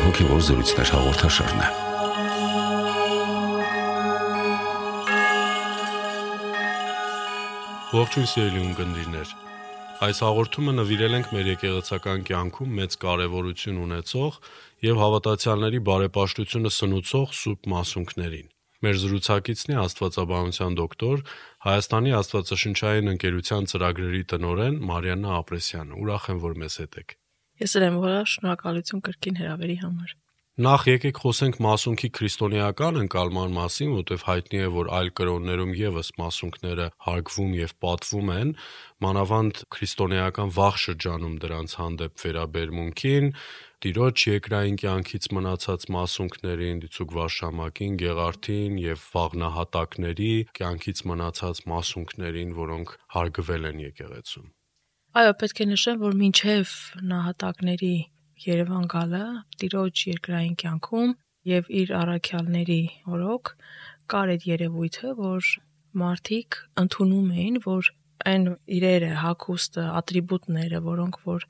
Հոգևոր զրույցներ հաղորդաշարն է։ Ողջույն սիրելի ունկնդիրներ։ Այս հաղորդումը նվիրել ենք մեր եկեղեցական կյանքում մեծ կարևորություն ունեցող եւ հավատացյալների բարեպաշտությունը սնուցող Սուրբ Մասունքներին։ Մեր զրուցակիցն է Աստվածաբանության դոկտոր, Հայաստանի Աստվածաշնչային ընկերության ծրագրերի տնօրեն Մարիաննա Ապրեսյանը։ Ուրախ եմ, որ մեզ հետ եք։ Ես էլ եմ որոշ շնորհակալություն կրկին հրավերի համար։ Նախ եկեք խոսենք մասունքի քրիստոնեական ընկալման մասին, որտեղ հայտնի է, որ այլ կրոններում եւս մասունքները հարգվում եւ պատվում են, մանավանդ քրիստոնեական վաղ շրջանում դրանց հանդեպ վերաբերմունքին, տիրոջ երկրային կյանքից մնացած մասունքներին, դիցուկ վարշամակին, գեղարդին եւ վաղնահատակների կյանքից մնացած մասունքներին, որոնք հարգվել են եկեղեցում։ Այո, պետք է նշեմ, որ մինչև նահատակների Երևան գալը տիրոջ երկրային կյանքում եւ իր առաքյալների օրոք կար այդ երևույթը, որ մարդիկ ընդունում էին, որ այն իրերը, հակոստը, ատրիբուտները, որոնք որ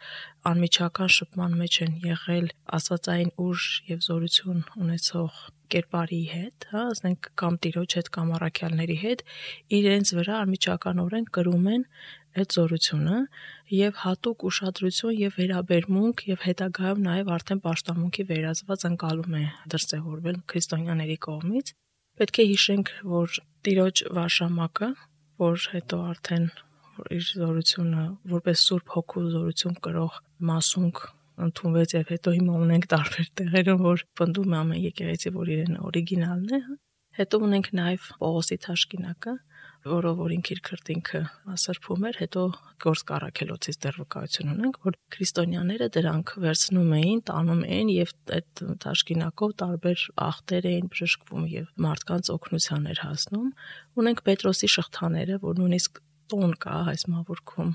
անմիջական շփման մեջ են եղել աստվածային ուժ եւ զորություն ունեցող կերպարի հետ, հա, ասենք կամ տիրոջ հետ կամ առաքյալների հետ, իրենց վրա անմիջականորեն կրում են այդ զորությունը եւ հատուկ ուշադրություն եւ վերաբերմունք եւ հետագայում նաեւ արդեն պաշտամունքի վերածված անցալում է դրսևորվել քրիստոնյաների կողմից պետք է հիշենք որ տիրոջ վարշամակը որ հետո արդեն իր զորությունը որպես սուրբ հոգու զորություն կրող մասունք ընդունվեց եւ հետո հիմա ունենք տարբեր տեղերում որ պնդում է ամեն եկեղեցի որ իրեն օրիգինալն է հա։ հետո ունենք նաեւ Պողոսի թաշկինակը որով որ ինքիր քրտինքը սրբում էր, հետո գործ կարակելոցից դեռ վկայություն ունենք, որ քրիստոնյաները դրանք վերցնում էին, տանում էին եւ այդ դաշկինակով տարբեր ախտեր էին բժշկվում եւ մարդկանց օգնության էր հասնում։ Ունենք Պետրոսի շղթաները, որ նույնիսկ տոն կա այս մավորքում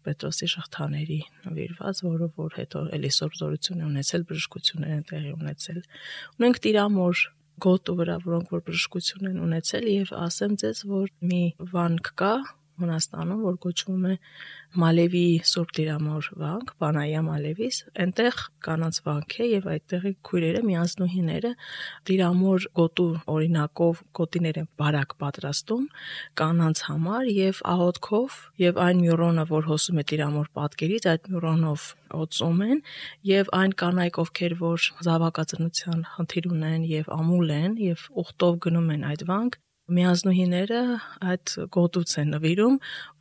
Պետրոսի շղթաների նվիրված, որով որ հետո էլիսոր զորություն ունեցել բժշկություններ են տեղի ունեցել։ Ունենք Տիրամոր գոտու վրա, որոնք որ բժշկություն են ունեցել եւ ասեմ ձեզ, որ մի վանք կա Հունաստանում, որ կոչվում է Մալևի Սուրբ Տիրամոր վանք, Պանայա Մալևիս, այնտեղ կանանց վանք է եւ այդտեղի քույրերը միանձնուհիները Տիրամոր գոտու օրինակով գոտիներ են բարակ պատրաստում կանանց համար եւ աղոթքով եւ այն մյուրոնը, որ հոսում է Տիրամոր պատկերից, այդ մյուրոնով օծում են եւ այն կանայք, ովքեր որ զավակածնության խնդիր ունեն եւ ամուլ են եւ ուխտով գնում են այդ վանք, միանձնուհիները այդ գոտուց են նվիրում,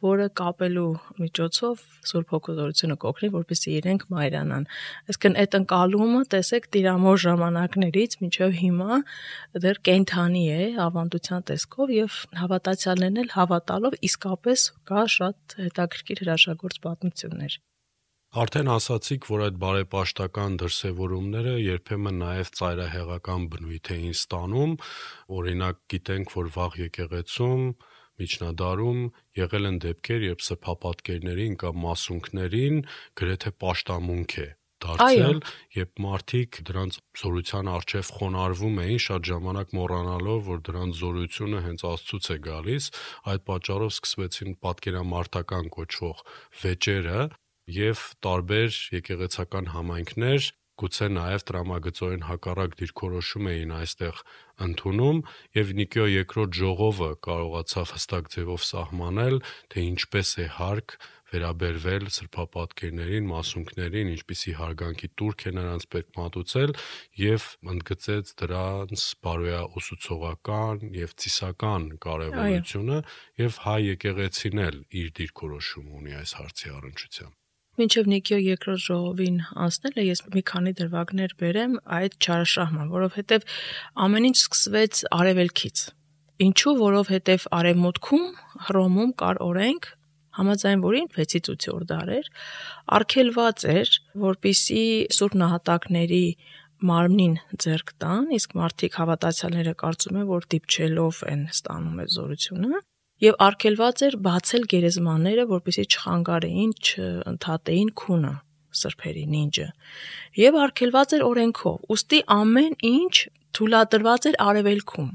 որը կապելու միջոցով Սուրբ Հոգեզորությունը կօգնի, որպեսզի իրենք մայրանան։ Այսինքն այդ ընկալումը, տեսեք, տիրամոր ժամանակներից մինչև հիմա դեռ կենթանի է ավանդության տեսքով եւ հավատացյալներն էլ հավատալով իսկապես կա շատ հետաքրքիր հրաշագործ պատմություններ։ Արդեն ասացիք, որ այդ բարեպաշտական դրսևորումները երբեմն նաև ծայրահեղական բնույթ էին ստանում, օրինակ գիտենք, որ վաղ եկեղեցում միջնադարում եղել են դեպքեր, երբ սփապատկերներին կամ մասունքներին գրեթե պաշտամունք է դարձել, երբ մարդիկ դրանց զորության արժև խոնարհվում էին, շատ ժամանակ մոռանալով, որ դրանց զորությունը հենց Աստծուց է գալիս, այդ պատճառով սկսվեցին պատկերամարտական կոչվող վեճերը, եւ տարբեր եկեղեցական համայնքներ գուցե նաև տրամագծորեն հակառակ դիրքորոշում էին այստեղ ընդունում եւ Նիկիո երկրորդ ժողովը կարողացավ հստակ ձևով սահմանել թե ինչպես է հարկ վերաբերվել սրբապատկերներին, մասունքներին, ինչպիսի հարգանքի турք է նրանց պետք մատուցել եւ ընդգծեց դրանց բարոյա ուսուցողական եւ ցիսական կարեւորությունը եւ հայ եկեղեցին էլ իր դիրքորոշում ունի այս հարցի առնչությամբ։ Մինչև Նիկիո երկրորդ ժողովին անցնելը ես մի քանի դրվագներ բերեմ այդ չարաշահման, որովհետև ամեն ինչ սկսվեց արևելքից։ Ինչու, որովհետև արևմուտքում Հռոմում կար օրենք, համաձայն որին 6-ից 8-րդ դարեր արգելված էր, որpիսի սուրբ նահատակների մարմնին ձեռք տան, իսկ մարդիկ հավատացյալները կարծում են, որ դիպչելով են ստանում այդ զորությունը, եւ արգելված էր բացել գերեզմանները, որպեսզի չխանգարեին, չընդհատեին քունը սրբերի նինջը եւ արգելված էր օրենքով ուստի ամեն ինչ թույլատրված էր արևելքում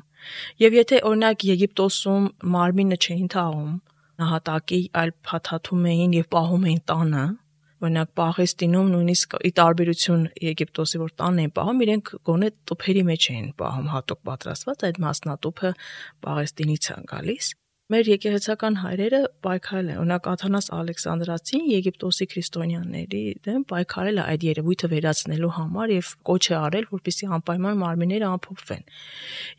եւ եթե օրինակ Եգիպտոսում մարմինը չէին թաղում նահատակի այլ փաթաթում էին եւ պահում էին տանը Օրինակ Պաղեստինում նույնիսկ ի տարբերություն Եգիպտոսի, որ տան էին պահում, իրենք գոնե տուփերի մեջ էին պահում հատուկ պատրաստված, այդ մասնատուփը Պաղեստինից է գալիս մեր եկեղեցական հայրերը պայքարել են։ Օրինակ Աթանաս Ալեքսանդրացին Եգիպտոսի քրիստոնյաների դեմ պայքարել է այդ երևույթը վերացնելու համար եւ կոչ է արել, որպեսզի անպայման մարմինները ամփոփվեն։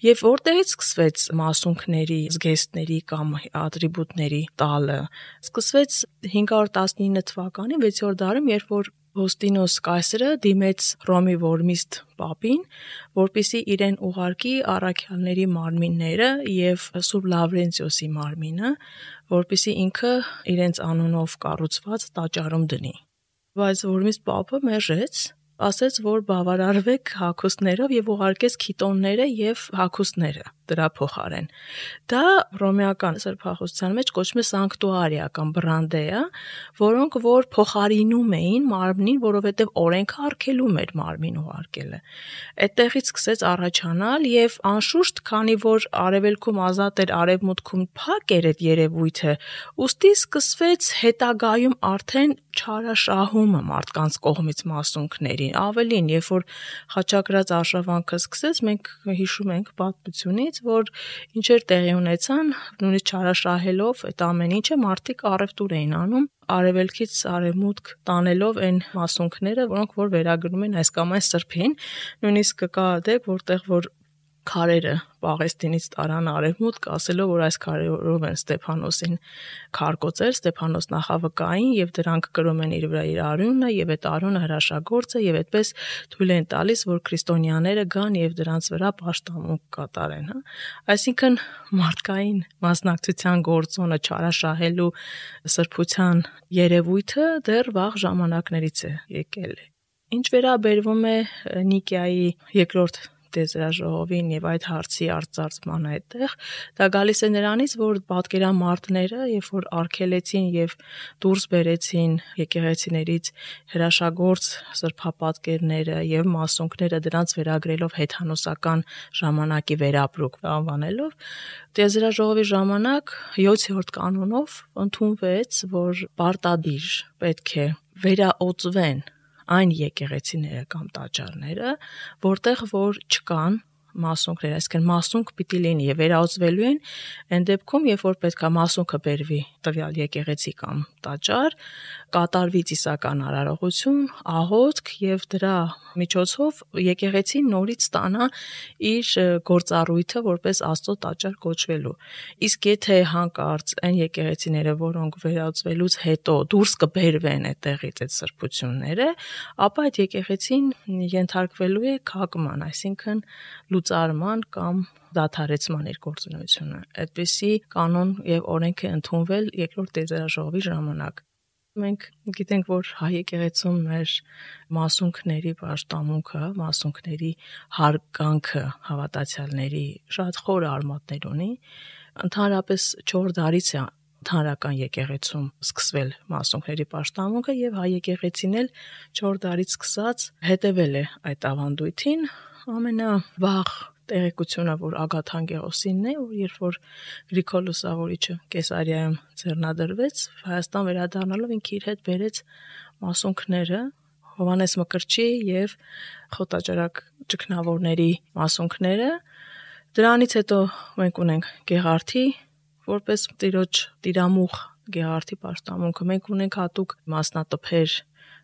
Եվ որտեղից սկսվեց մասունքների, զգեստների կամ ատրիբուտների տալը։ Սկսվեց 519 թվականին 6-րդ դարում, երբ որ Ոստինոս կայսրը դիմեց Ռոմի Որմիստ Պապին, որպիսի իրեն ուղարկի առաքյալների մարմինները եւ Սուրբ Լավրենտիոսի մարմինը, որպիսի ինքը իրենց անունով կառուցված տաճարում դնի։ Բայց Որմիստ Պապը մերժեց ասեց, որ բավարարվեք հակոստներով եւ ուղարկեց քիտոնները եւ հակոստները դրա փոխարեն։ Դա ռոմեական սրբախոսության մեջ կոչվում է սանկտուարիա կամ բրանդեա, որոնք որ փոխարինում էին մարմնին, որովհետեւ օրենքը արգելում էր մարմին ուղարկելը։ Այդտեղից սկսեց առաջանալ եւ անշուշտ, քանի որ արևելքում ազատ էր, արևմուտքում փակ էր այդ երևույթը, ուստի սկսվեց հետագայում արդեն չարաշահումը մարդկանց կողմից մասունքներին։ Ավելին, երբ որ խաչակրած արշավանքը սկսեց, մենք հիշում ենք պատմությունից, որ ինչեր տեղի ունեցան, նույնիսկ չարաշահելով այդ ամեն ինչը մարդիկ առևտուր էին անում արևելքից արևմուտք տանելով այն մասունքները, որոնք որ վերագրում են այս կամ այս սրբին, նույնիսկ կա դեպք, որտեղ որ քարերը Պաղեստինից տարան արևմուտք, ասելով, որ այս քարերով են Ստեփանոսին քարկոծել, Ստեփանոս նախավկային եւ դրանք կրում են իր վրա իր արյունը եւ այդ արյունը հրաշագործը եւ այդպես թույլ են տալիս, որ քրիստոնյաները գան եւ դրանց վրա պաշտամունք կատարեն, հա։ Այսինքն մարդկային մասնակցության գործոնը չարաշահելու սրբության երևույթը դեռ վաղ ժամանակներից է եկել։ Ինչ վերաբերվում է Նիկիայի երկրորդ տեզրաժողովին եւ այդ հարցի արծարծման այդտեղ, դա գալիս է նրանից, որ պատկերամարտները, երբ որ արգելեցին եւ դուրս բերեցին եկեղեցիներից հրաշագործ սրբապատկերները եւ մասոնքները դրանց վերագրելով հեթանոսական ժամանակի վերապրուկ անվանելով, տեզրաժողովի ժամանակ 7-րդ կանոնով ընդունվեց, որ պարտադիր պետք է վերաօծվեն այն եկեղեցիները կամ տաճարները, որտեղ որ չկան մասունքներ, այսինքն մասունք պիտի լինի եւ վերահսկվելու են այն դեպքում, երբ որ պետքա մասունքը բերվի տվյալ եկեղեցի կամ տաճար, կատարվի ծիսական արարողություն, աղոթք եւ դրա միջոցով եկեղեցին նորից ստանա իր գործառույթը որպես Աստծո տաճար կոչվելու։ Իսկ եթե հանկարծ այն եկեղեցիները, որոնք վերածվելուց հետո դուրս կբերվեն այդտեղից այդ սրբությունները, ապա այդ եկեղեցին ենթարկվելու է քաղաքման, այսինքն լուծարման կամ դադարեցման իր գործունեությունը։ Այդպիսի կանոն եւ օրենք է ընդունվել երկրորդ տեզերաժողովի ժամանակ։ Մենք գիտենք, որ հայ եկեղեցում մեր մասունքների պաշտամունքը, մասունքների հարգանքը հավատացյալների շատ խոր արմատներ ունի։ Ընդհանրապես 4 դարից է ընդհանրական եկեղեցում սկսվել մասոնքների պաշտամունքը եւ հայ եկեղեցին էլ 4 դարից սկսած հետևել է այդ ավանդույթին ամենավաղ տեղեկությունը, որ Ագաթան Գեղոսինն է, որ երբ որ Գրիգոր Լուսավորիչը Կեսարիայում ձեռնադրվեց, Հայաստան վերադառնալով ինքը իր հետ բերեց մասունքները Հովանես Մկրտչի եւ Խոտաճարակ ճգնավորների մասունքները։ Դրանից հետո մենք ունենք Գեղարթի որպես տիրոջ տիրամուխ Գեղարթի պաշտամունքը մենք ունենք հատուկ մասնատփեր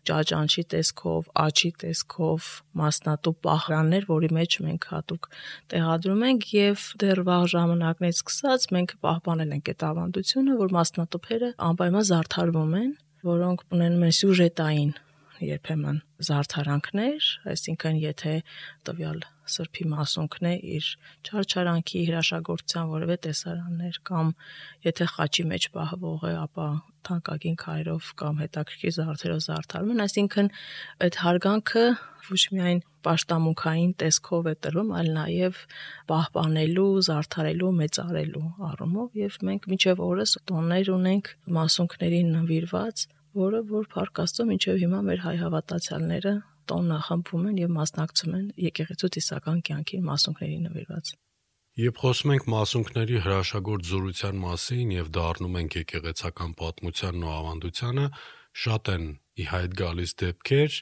ճաճանչի տեսքով, աչի տեսքով մասնատու պահրաններ, որի մեջ մենք հատուկ տեղադրում ենք եւ դեռ վաղ ժամանակներից սկսած մենք պահպանել ենք այդ ավանդությունը, որ մասնատոփերը անպայման զարդարվում են, որոնք ունենում են սյուժետային երբեմն զարդարանքներ, այսինքն եթե տվյալ սրբի մասունքն է իր չարչարանքի հրաշագործության որևէ տեսարաններ կամ եթե խաչի մեջ պահվող է, ապա թանկագին քայլով կամ հետաքրքիր զարդերով զարդարում են, այսինքն այդ հարգանքը ոչ միայն պաշտամունքային տեսքով է տրվում, այլ նաև պահպանելու, զարդարելու, մեծարելու առումով եւ մենք միջև օրս տոններ ունենք մասունքներին նվիրված որը որ Փառք Աստծո մինչև հիմա մեր հայ հավատացյալները տոն նախամփում են եւ մասնակցում են եկեղեցու տիսական կյանքին մասունքների նվիրված։ Երբ խոսում ենք մասունքների հրաշագործ զորության մասին եւ դառնում ենք եկեղեցական պատմությանն ու ավանդությանը, շատ են ի հայտ գալիս դեպքեր,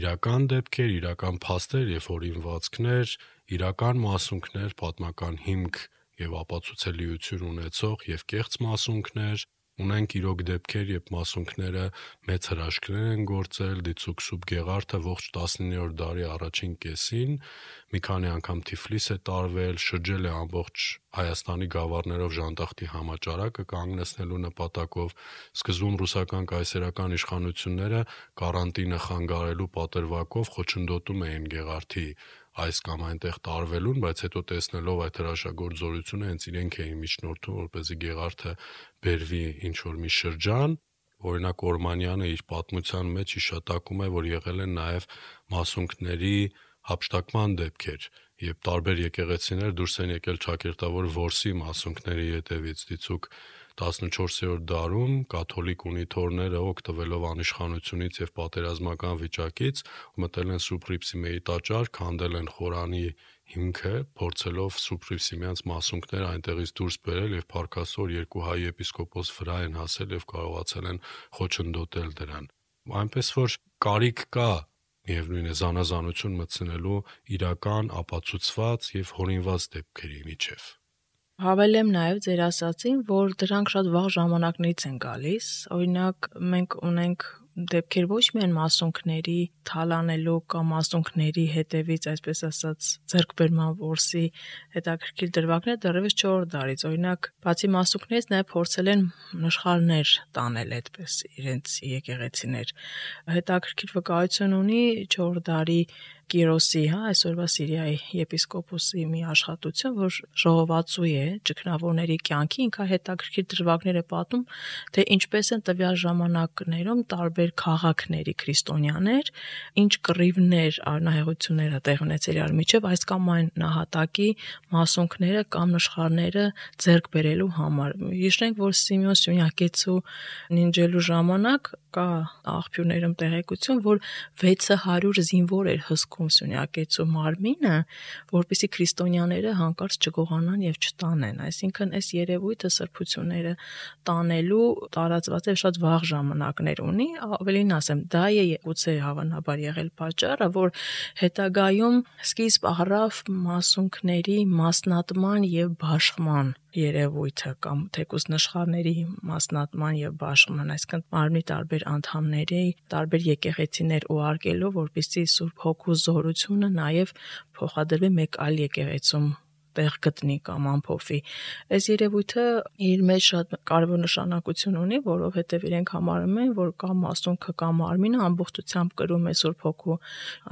իրական դեպքեր, իրական փաստեր եւ օրինվածքներ, իրական մասունքներ, պատմական հիմք եւ ապացուցելիություն ունեցող եւ կեղծ մասունքներ, ունենք իրոք դեպքեր, երբ մասունքները մեծ հրաշքներ են գործել, դիցուք Սուրբ Գեղարդը ողջ 19-րդ դարի առաջին կեսին մի քանի անգամ Թիֆլիս է տարվել, շրջել է ամբողջ Հայաստանի գավառներով ժանտախտի համաճարակը կանգնեցնելու նպատակով սկզբում ռուսական կայսերական իշխանությունները կարանտինը խանգարելու պատրվակով խոչընդոտում էին Գեղարդի այս կամ այնտեղ տարվելուն, բայց հետո տեսնելով այդ հրաշագործ զորությունը հենց իրենք էին միջնորդում, որպեսզի Գեղարդը բերվի ինչ որ մի շրջան, օրինակ Օրմանյանը իր պատմության մեջ հիշատակում է, որ եղել են նաև մասունքների հապշտակման դեպքեր, երբ տարբեր եկեղեցիներ դուրս են եկել ճակերտավոր որսի մասունքների ետևից դիցուկ 14-րդ դարում կաթոլիկ ունիթորները օգտվելով անիշխանությունից եւ պատերազմական վիճակից մտել են Սուրբ Ռիփսիմեի տաճար, քանդել են խորանի հիմքը, փորձելով Սուրբ Ռիփսիմյանց մասունքները այնտեղից դուրս բերել եւ Փարքասոր երկու հայ եպիսկոպոս վրա են հասել եւ կարողացել են խոչընդոտել դրան։ Այնպես որ կարիք կա միևնույն է զանազանություն մտցնելու իրական ապացուցված եւ հորինված դեպքերի միջև։ Հավելեմ նաև ձեր ասացին, որ դրանք շատ վաղ ժամանակներից են գալիս։ Օրինակ, մենք ունենք դեպքեր ոչ միայն մասունքների թալանելու կամ մասունքների հետևից, այսպես ասած, ձերկբերման որսի հետաքրքիր դրվագներ դեռևս 4 դարից։ Օրինակ, բացի մասունքներից նաև փորձել են նշխարներ տանել այդպես իրենց եկեղեցիներ։ Հետաքրքիր վկայություն ունի 4 դարի Կիրոսի, հա, այսօրվա Սիրիայի եպիսկոպոսի մի աշխատություն, որ ժողովածու է ճգնավորների կյանքի, ինքա հետաքրքիր դրվագներ է պատում, թե ինչպես են տվյալ ժամանակներում տարբեր քաղաքների քրիստոնյաներ, ինչ կռիվներ, արնահեղություններ տեղ ունեցել իրար միջև այս կամ այն նահատակի մասունքները կամ նշխարները ձեռք բերելու համար։ Հիշենք, որ Սիմեոն Սյունյակեցու նինջելու ժամանակ կա աղբյուրներում տեղեկություն, որ 600 զինվոր էր հսկում Սյունյակեցու մարմինը, որպիսի քրիստոնյաները հանկարծ չգողանան եւ չտանեն։ Այսինքն այս երևույթը սրբությունները տանելու տարածված է շատ վաղ ժամանակներ ունի, ավելին ասեմ, դա է գուցե հավանաբար եղել պատճառը, որ հետագայում սկիզբ առավ մասունքների մասնատման եւ բաշխման երևույթը կամ թեկուս նշխարների մասնատման եւ բաշխման, այսինքն մարմնի տարբեր անդամների տարբեր եկեղեցիներ ուղարկելով, որպեսզի Սուրբ Հոգու զորությունը նաև փոխադրվի մեկ այլ եկեղեցում տեղ գտնի կամ ամփոփի։ Այս երևույթը իր մեջ շատ կարևոր նշանակություն ունի, որովհետև իրենք համարում են, որ կամ մասունքը կամ մարմինը ամբողջությամբ կրում է Սուրբ Հոգու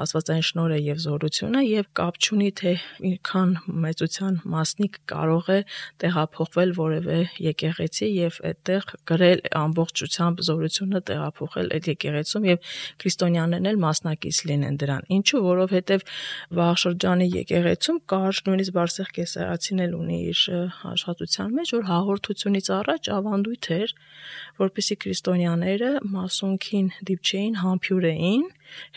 Աստվածային շնորհը եւ զորությունը եւ կապ չունի թե ինչքան մեծության մասնիկ կարող է տեղափոխվել որևէ եկեղեցի եւ այդտեղ գրել ամբողջությամբ զորությունը տեղափոխել այդ եկեղեցում եւ քրիստոնյաներն էլ մասնակից լինեն դրան։ Ինչու? Որովհետեւ վաղ շրջանի եկեղեցում կար նույնիսկ Բարսեղ կեսարացին էլ ունի իր աշխատության մեջ, որ հաղորդությունից առաջ ավանդույթ էր, որպեսի քրիստոնյաները մասոնքին դիպչեին համբյուրեին,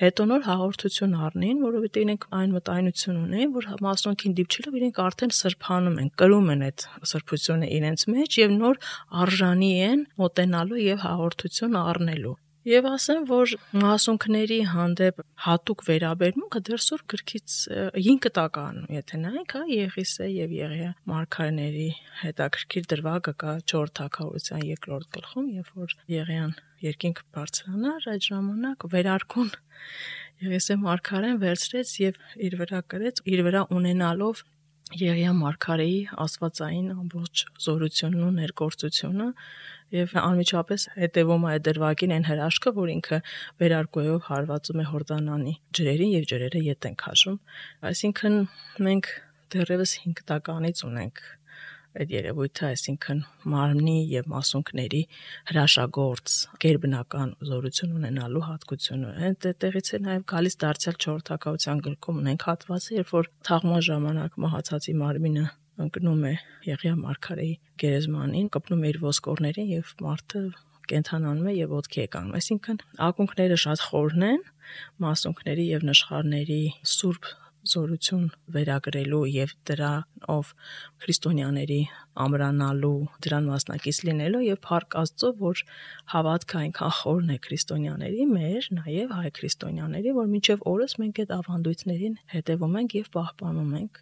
հետո նոր հաղորդություն առնին, որովհետեւ իրենք այն մտայնություն ունեն, որ մասոնքին դիպչելով իրենք արդեն սրբանում են, կրում են այդ սրբությունը իրենց մեջ եւ նոր արժանի են մոտենալու եւ հաղորդություն առնելու։ Եվ ասեմ, որ մասունքների հանդեպ հատուկ վերաբերմունքը դեռ սուր գրքից 5 տականում, եթե նայենք, հա, Եղիսե եւ Եղիա մարգարեների հետաքրքիր դրվագը կա 4 թակավորության երկրորդ գլխում, երբ որ Եղիան երկինք բարձրանար, այդ ժամանակ վերարկուն Եղիսե մարգարեն վերցրեց եւ իր վրա կրեց, իր վրա ունենալով Եղիա Մարգարեի աստվածային ամբողջ զորությունն ու ներկործությունը եւ անմիջապես հետեւում է դրվագին այն հրաշքը, որ ինքը վերարկուելով հարվածում է Հորդանանի ջրերին եւ ջրերը ետ են քաշում։ Այսինքն մենք դեռևս 5 տականից ունենք այդ երևույթը, այսինքն մարմնի եւ մասունքների հրաշագործ գերբնական զորություն ունենալու հատկությունը։ Այդ տեղից է նաեւ գալիս դարձյալ 4 թակավորության գրքում ունենք հատվածը, երբ որ թաղման ժամանակ մահացածի մարմինը ընկնում է Եղիա Մարգարեի գերեզմանին, կպնում է իր ոսկորներին եւ մարդը կենթանանում է եւ ոտքի է կանգնում։ Այսինքն ակունքները շատ խորն են, մասունքների եւ նշխարների սուրբ զորություն վերագրելու եւ դրանով քրիստոնյաների ամրանալու, դրան մասնակից լինելու եւ փառք Աստծո, որ հավատքը այնքան խորն է քրիստոնյաների մեր, նաեւ հայ քրիստոնյաների, որ մինչեւ օրս մենք այդ ավանդույթներին հետևում ենք եւ պահպանում ենք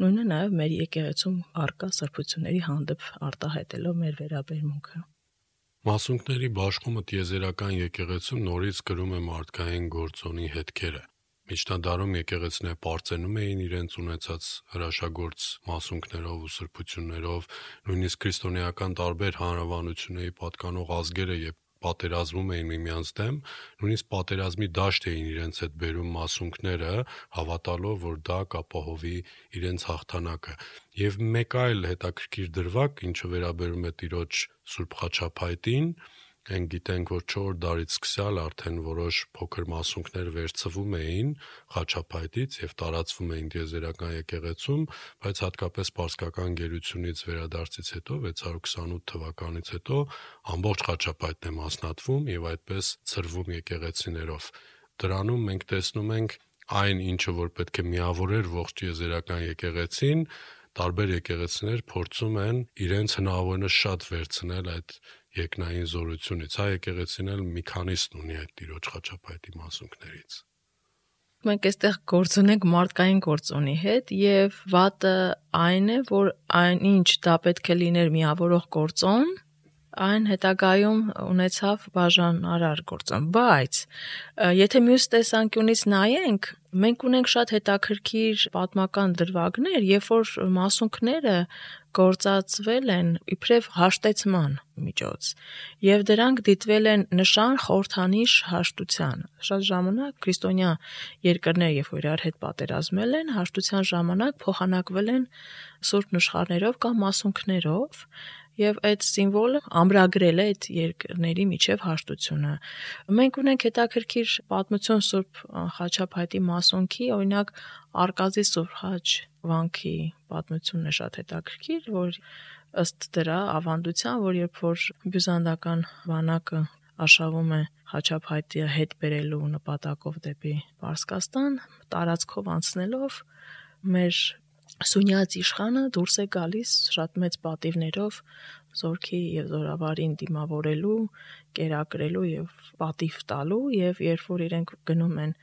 նույնը նաև մեր եկեղեցում արկա սրբությունների հանդեպ արտահայտելով մեր վերաբերմունքը։ Մասունքների բաշխումը տիեզերական եկեղեցում նորից գրում է մարդկային գործոնի հետքերը։ Միջնադարում եկեղեցները པարծենում էին իրենց ունեցած հրաշագործ մասունքներով ու սրբություններով, նույնիսկ քրիստոնեական տարբեր հանրավանությունների պատկանող ազգերը եւ պատերազմում էին միմյանց դեմ, նույնիսկ պատերազմի դաշտ էին իրենց հետ բերում մասունքները, հավատալով, որ դա կապահովի իրենց հաղթանակը։ Եվ մեկ այլ հետաքրքիր դրվագ, ինչը վերաբերում է Տիրոջ Սուրբ Խաչապայտին, Մենք գիտենք, որ 4 դարից սկսյալ արդեն որոշ փոքր մասունքներ վերցվում էին Խաչապայտից եւ տարածվում էին դիեզերական եկեղեցում, բայց հատկապես Պարսկական գերությունից վերադարձից հետո 628 թվականից հետո ամբողջ Խաչապայտն է մասնատվում եւ այդպես ծրվում եկեղեցիներով։ Դրանում մենք տեսնում ենք այն ինչը որ պետք է միավորեր ողջ դիեզերական եկեղեցին, տարբեր եկեղեցիներ փորձում են իրենց հնարավորինս շատ վերցնել այդ երկնային զորությունից։ Հայ եկեղեցին էլ մի քանիսն ունի այդ Տիրոջ խաչապայտի մասունքներից։ Մենք այստեղ գործ ունենք մարդկային գործոնի հետ եւ վատը այն է, որ այնինչ դա պետք է լիներ միավորող գործոն, այն հետագայում ունեցավ բաժանարար գործոն, բայց եթե մյուս տեսանկյունից նայենք, մենք ունենք շատ հետաքրքիր պատմական դրվագներ, երբ որ մասունքները գործածվել են իբրև հաշտեցման միջոց եւ դրանք դիտվել են նշան խորթանիշ հաշտության շատ ժամանակ քրիստոնյա երկրներ երբ որ իրար հետ պատերազմել են հաշտության ժամանակ փոխանակվել են սուրբ նշխարներով կամ մասունքներով եւ այդ սիմվոլը ամրագրել է այդ երկրների միջև հաշտությունը։ Մենք ունենք հետաքրքիր պատմություն Սուրբ Խաչապայտի մասոնքի, օրինակ Արկազի Սուրբ Խաչ վանքի պատմությունն է շատ հետաքրքիր, որ ըստ դրա ավանդության, որ երբ որ բյուզանդական վանակը արշավում է Խաչապայտի հետ բերելու նպատակով դեպի Պարսկաստան, տարածքով անցնելով մեր Սունյաց իշխանը դուրս է գալիս շատ մեծ պատիվներով զորքի եւ զորավարին դիմավորելու, կերակրելու եւ պատիվ տալու եւ երբ որ իրենք գնում են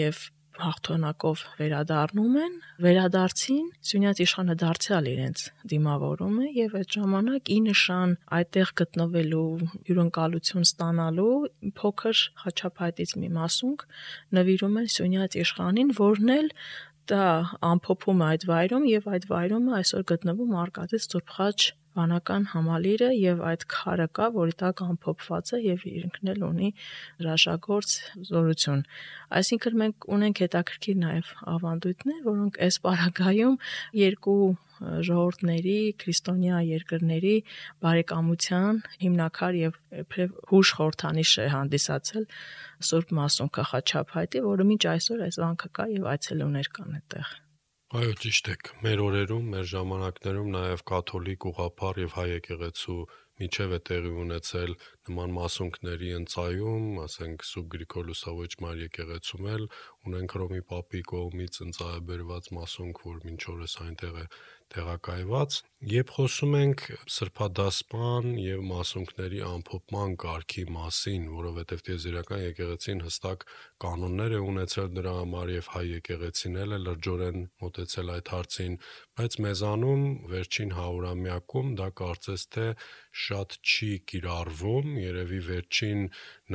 եւ հաղթանակով վերադառնում են, վերադարձին Սյունյաց իշխանը դարձյալ իրենց դիմավորում է եւ այդ ժամանակ ի նշան այդտեղ գտնվելու հյուրընկալություն ստանալու փոքր խաչապայտից մի մասունք նվիրում են Սյունյաց իշխանին, որն էլ դա ամփոփում է այդ վայրում եւ այդ վայրումը այսօր գտնվում Արկադից Սուրբ Խաչ վանական համալիրը եւ այդ քարը կա, որի տակ ամփոփված է եւ ինքն էլ ունի հրաշագործ զորություն։ Այսինքն մենք ունենք հետաքրքիր նաեւ ավանդույթներ, որոնք այս պարագայում երկու ժողովուրդների, քրիստոնյա երկրների բարեկամության հիմնակար եւ իբրև հուշ խորթանիշ է հանդիսացել Սուրբ Մասուն Կախաչափայտի, որը մինչ այսօր այս վանքը կա եւ այցելուներ կան այդտեղ։ Այո, ճիշտ եք։ Մեր օրերում, մեր ժամանակներում նաև կաթոլիկ ուղղափառ եւ հայ եկեղեցու միջև է տեղի ունեցել նման մասունքների ընծայում, ասենք Սուրբ Գրիգոր Լուսավորիչ Մար եկեղեցում էլ ունենք Հռոմի Պապի կողմից ընծայաբերված մասունք, որ մինչ օրս այնտեղ է տեղակայված, երբ խոսում ենք սրբադասման եւ մասունքների ամփոփման կարգի մասին, որովհետեւ տեզերական եկեղեցին հստակ կանոններ է ունեցել դրա համար եւ հայ եկեղեցին էլ է լրջորեն մտածել այդ հարցին, բայց մեզանում վերջին 100-ամյակում դա կարծես թե շատ չի կիրառվում, երևի վերջին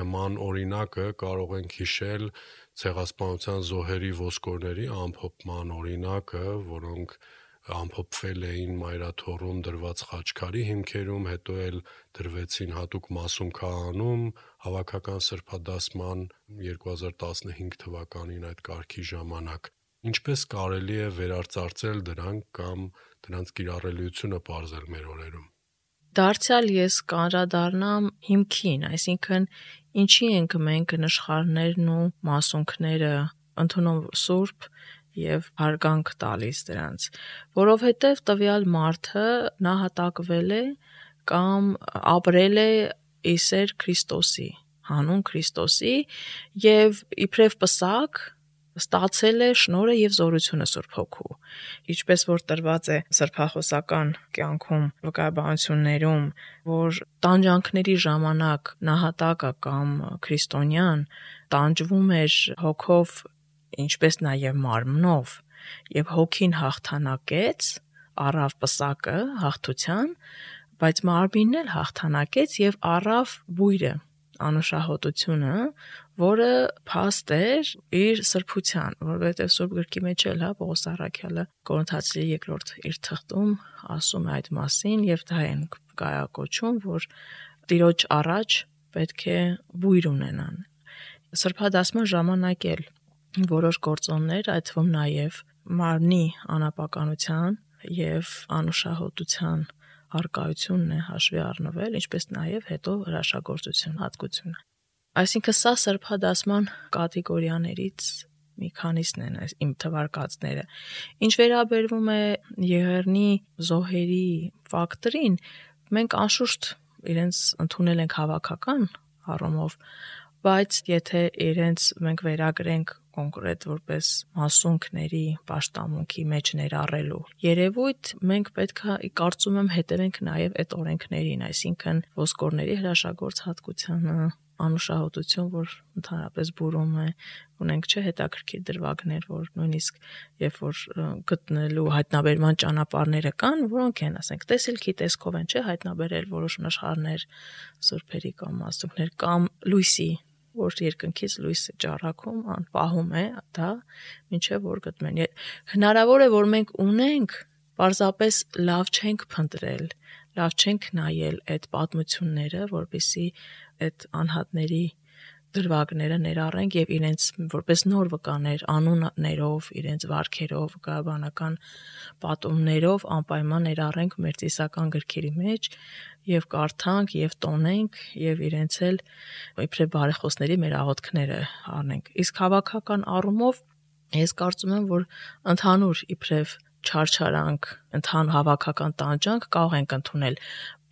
նման օրինակը կարող ենք հիշել ցեղասպանության զոհերի ոսկորների ամփոփման օրինակը, որոնք ամփոփվել էին մայրաթոռում դրված խաչքարի հիմքերում, հետո էլ դրվեցին հատուկ մասունքահանում հավաքական սրբադասման 2015 թվականին այդ կարգի ժամանակ։ Ինչպես կարելի է վերարծարծել դրանք կամ դրանց կիրառելիությունը ողջել մեր օրերում։ Դարձյալ ես կանրադառնամ հիմքին, այսինքն ինչի ենք մենք նշխարներն ու մասունքները ընդունում սուրբ եւ հարգանք տալիս դրանց, որովհետեւ տվյալ մարդը նահատակվել է կամ ապրել է իսեր Քրիստոսի, հանուն Քրիստոսի եւ իբրև պսակ ստացել է շնորհը եւ զորությունը Սուրբ Հոգու։ Ինչպես որ տրված է սրբախոսական կյանքում վկայաբանություններում, որ տանջանքների ժամանակ նահատակը կամ քրիստոնյան տանջվում էր հոգով, ինչպես նաեւ մարմնով, եւ հոգին հաղթանակեց, առավ պսակը հաղթության, բայց մարմինն էլ հաղթանակեց եւ առավ բույրը անուշահոտությունը, որը փաստ էր իր սրբության, որովհետև Սուրբ գրքի մեջ էլ հա Պողոս Արաքյալը Կորինթացիների երկրորդ իր թղթում ասում է այդ մասին եւ դա են կայակոչում, որ Տիրոջ առաջ պետք է բույր ունենան։ Սրբադասման ժամանակ էլ որոշ գործոններ, այդ թվում նաև մարմնի անապականության եւ անուշահոտության արկայությունն է հաշվի առնվել, ինչպես նաև հետո հրաշագործություն հատկությունը։ Այսինքն սա սրբադասման կատեգորիաներից մի քանիսն են այս իմ թվարկածները։ Ինչ վերաբերվում է եղերնի զոհերի ֆակտորին, մենք անշուշտ իրենց ընդունել ենք հավաքական առումով, բայց եթե իրենց մենք վերագրենք կոնկրետ որպես մասունքների պաշտամունքի մեջ ներառելու երևույթ մենք պետքա կարծում եմ հետևենք նաև այդ օրենքներին, այսինքն ոսկորների հրաշագործ հատկությանը անուշահոտություն, որ ընդհանրապես բուրում է, ունենք չէ հետաքրքիր դրվագներ, որ նույնիսկ երբ որ գտնելու հայտնաբերման ճանապարհները կան, որոնք են, ասենք, տեսիլքի տեսքով են, չէ, հայտնաբերել որոշ նշխարներ, սուրբերի կամ մասունքներ կամ լույսի որ երկնքից լույսը ճառակում, անպահում է դա, ինչեւ որ գտնեն։ Հնարավոր է, որ մենք ունենք, պարզապես լավ չենք փնտրել, լավ չենք նայել այդ պատմությունները, որբիսի այդ անհատների դրվագները ներառենք եւ իրենց որպես նոր վկաներ անուններով, իրենց վարքերով, գաբանական պատումներով անպայման ներառենք մեր ծիսական գրքերի մեջ եւ կարդանք եւ տոնենք եւ իրենց էլ իբրե բարեխոսների մեր աղոթքները առնենք։ Իսկ հավաքական առումով ես կարծում եմ, որ ընդհանուր իբրև չարչարանք, ընդհան հավաքական տանջանք կարող ենք ընդունել,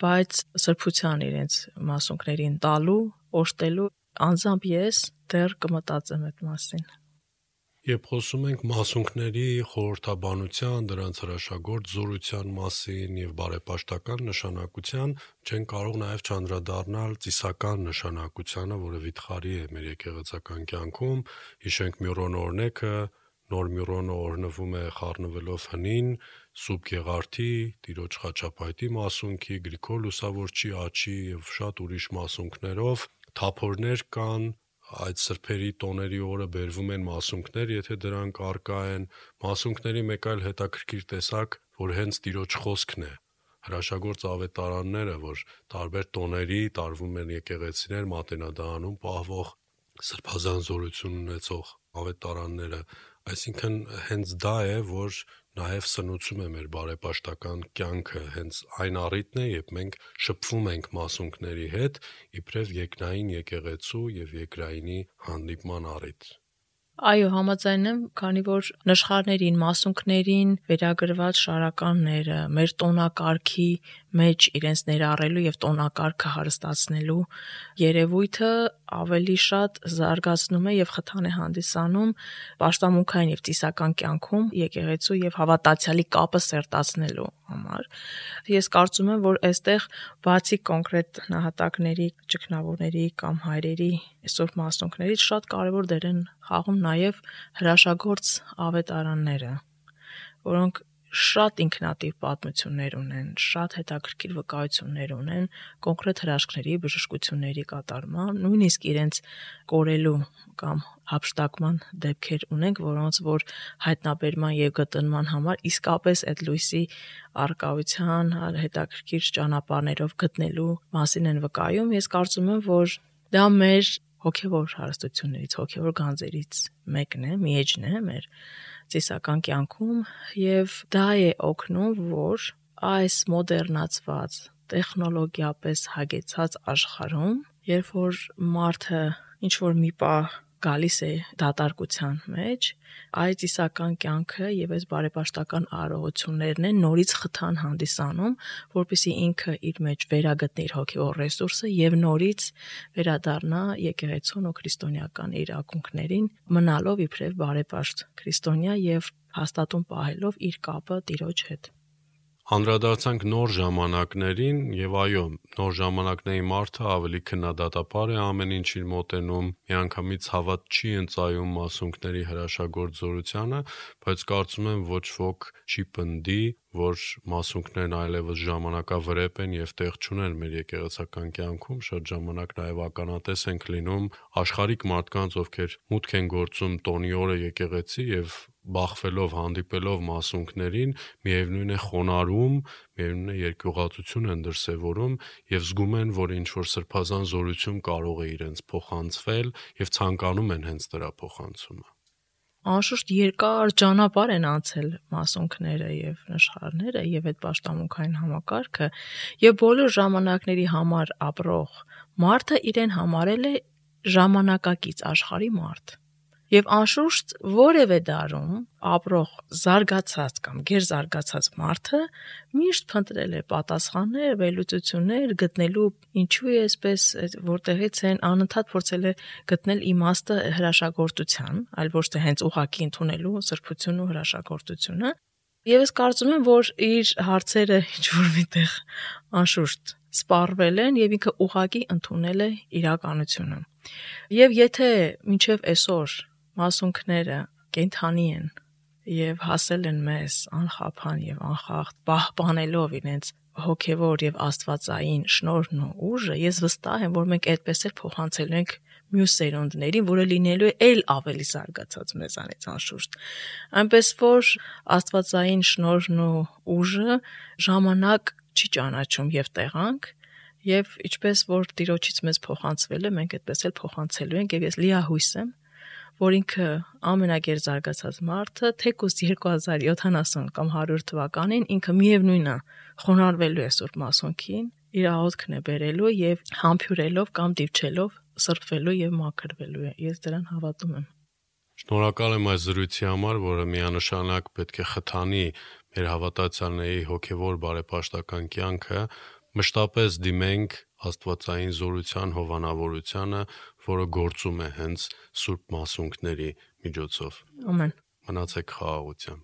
բայց սրբության իրենց մասունքներին տալու, օշտելու անձամբ ես դեռ կմտածեմ այդ մասին։ Երբ խոսում ենք մասունքների խորհրդաբանության, դրանց հրաշագործ զորության մասին եւ բարեպաշտական նշանակության, չեն կարող նաեւ չանդրադառնալ ծիսական նշանակությանը, որը վիթխարի է մեր եկեղեցական կյանքում։ Հիշենք Մյուրոն օրնեքը, նոր Մյուրոնը օրնվում է խառնվելով հնին, Սուրբ Գեղարդի, Տիրոջ խաչապայտի մասունքի, Գրիգոր Լուսավորչի աչի եւ շատ ուրիշ մասունքներով թափորներ կան, այդ սրբերի տոների օրը բերվում են մասունքներ, եթե դրանք արկա են, մասունքների մեկ այլ հետաքրքիր տեսակ, որ հենց Տիրոջ խոսքն է, հրաշագործ ավետարանները, որ տարբեր տոների տարվում են եկեղեցիներ մատենադարանում պահվող սրբազան զորություն ունեցող ավետարանները, այսինքն հենց դա է, որ նաև սնուցում է մեր բարեպաշտական կյանքը հենց այն առիթն է, երբ մենք շփվում ենք մասունքների հետ, իբրև երկնային եկեղեցու եւ երկրայինի հանդիպման առիթ։ Այո, համաձայն եմ, քանի որ նշխարներին, մասունքներին վերագրված շարականները մեր տոնակարգի մեջ իրենց ներառելու եւ տոնակարգը հարստացնելու երևույթը ավելի շատ զարգացնում է եւ խթան է հանդիսանում պաշտամունքային եւ ծիսական կյանքում եկեղեցու եւ հավատացյալի կապը սերտացնելու համար։ Ես կարծում եմ, որ այստեղ բացի կոնկրետ նահատակների, ճգնավորների կամ հայրերի այսօր մասնունքներից շատ կարևոր դեր են խաղում նաեւ հրաշագործ ավետարանները, որոնք շատ ինքնատիպ պատմություններ ունեն, շատ հետաքրքիր վկայություններ ունեն կոնկրետ հրաշքների, բժշկությունների կատարման, նույնիսկ իրենց կորելու կամ հապշտակման դեպքեր ունենք, որոնց որ հայտնաբերման եւ գտնման համար իսկապես այդ լույսի արկայության հետաքրքիր ճանապարհներով գտնելու մասին են վկայում։ Ես կարծում եմ, որ դա մեր հոգևոր հարստություններից, հոգևոր գանձերից մեկն է, միեջն է մեր ծիսական կյանքում եւ դա է օգնում, որ այս մոդեռնացված տեխնոլոգիապես հագեցած աշխարհում, երբ որ մարդը ինչ որ մի պահ գալիս է դատարկության մեջ, այդ իսական կյանքը եւ այս բարեպաշտական արարողություններն են նորից խթան հանդիսանում, որpիսի ինքը իր մեջ վերագտնի իր հոգեոր ռեսուրսը եւ նորից վերադառնա եկեղեցուն ու քրիստոնեական իր ակունքներին, մնալով իբրև բարեպաշտ քրիստոնյա եւ հաստատուն պահելով իր կապը Տիրոջ հետ անդրադարձանք նոր ժամանակներին եւ այո, նոր ժամանակների մարդը ավելի քննադատապար է ամեն ինչին մոտենում, միանգամից հավատ չի ընծայում մասունքների հրաշագործությունը, բայց կարծում եմ ոչ ոք չի պնդի, որ մասունքներն այլևս ժամանակավրեպ են եւ տեղ չունեն մեր եկեղեցական կյանքում, շատ ժամանակ նաեւ ականատես ենք լինում աշխարհիկ մարդկանց, ովքեր մուտք են գործում տոնի օրը եկեղեցի եւ բախվելով, հանդիպելով մասունքներին, միևնույն է խոնարհում, միևնույն է երկյուղացություն են դրսևորում եւ զգում են, որ ինչ որ սրբազան զորություն կարող է իրենց փոխանցվել եւ ցանկանում են հենց դրա փոխանցումը անշուշտ երկար ճանապարհ են անցել մասոնքները եւ նշխարները եւ այդ պաշտամունքային համակարգը եւ բոլոր ժամանակների համար ապրող մարդը իրեն համարել է ժամանակակից աշխարհի մարդ եւ անշուշտ որևէ դարում ապրող զարգացած կամ գերզարգացած մարդը միշտ փնտրել է պատասխաններ, վերլուծություններ գտնելու ինչու է այսպես որտեղից են անընդհատ փորձել է գտնել իմաստը հրաշագործության, այլ ոչ թե հենց ուղակի ընդունելու սրբությունն ու հրաշագործությունը։ Եվ ես կարծում եմ, որ իր հարցերը ինչ որ միտեղ անշուշտ սպառվել են եւ ինքը ուղակի ընդունել է իրականությունը։ Եվ եթե մինչև այսօր մասունքները կենթանի են եւ հասել են մեզ անխափան եւ անխախտ պահպանելով իրենց հոգեվոր եւ աստվածային շնորհն ու ուժը ես վստահ եմ որ մենք այդպես էլ փոխանցելու ենք մյուս սերունդներին, որը լինելու է այլ ավելի զարգացած մեզանից անշուշտ։ Այնպես որ աստվածային շնորհն ու ուժը ժամանակ չի ճանաչում եւ տեղանք, եւ ինչպես որ Տիրոջից մեզ փոխանցվել է, մենք այդպես էլ փոխանցելու ենք եւ ես լիահույս եմ, որ ինքը ամենագեր զարգացած մարդը թեկուս 2070 կամ 100 թվականին ինքը միևնույնն է խոնարհվելու է Սուրբ Մասոնքին, իր աղոթքն է բերելու եւ համբյուրելով կամ դիպչելով սրբվելու եւ մաքրվելու է։ Ես դրան հավատում եմ։ Շնորհակալ եմ այս զրույցի համար, որը միանշանակ պետք է խթանի մեր հավատացյալների հոգեվոր բարեպաշտական կյանքը, մշտապես դիմենք աստվածային զորության հովանավորությանը, որը գործում է հենց Սուրբ Մասունքների միջոցով։ Ամեն։ Մնացեք խաղաղությամբ։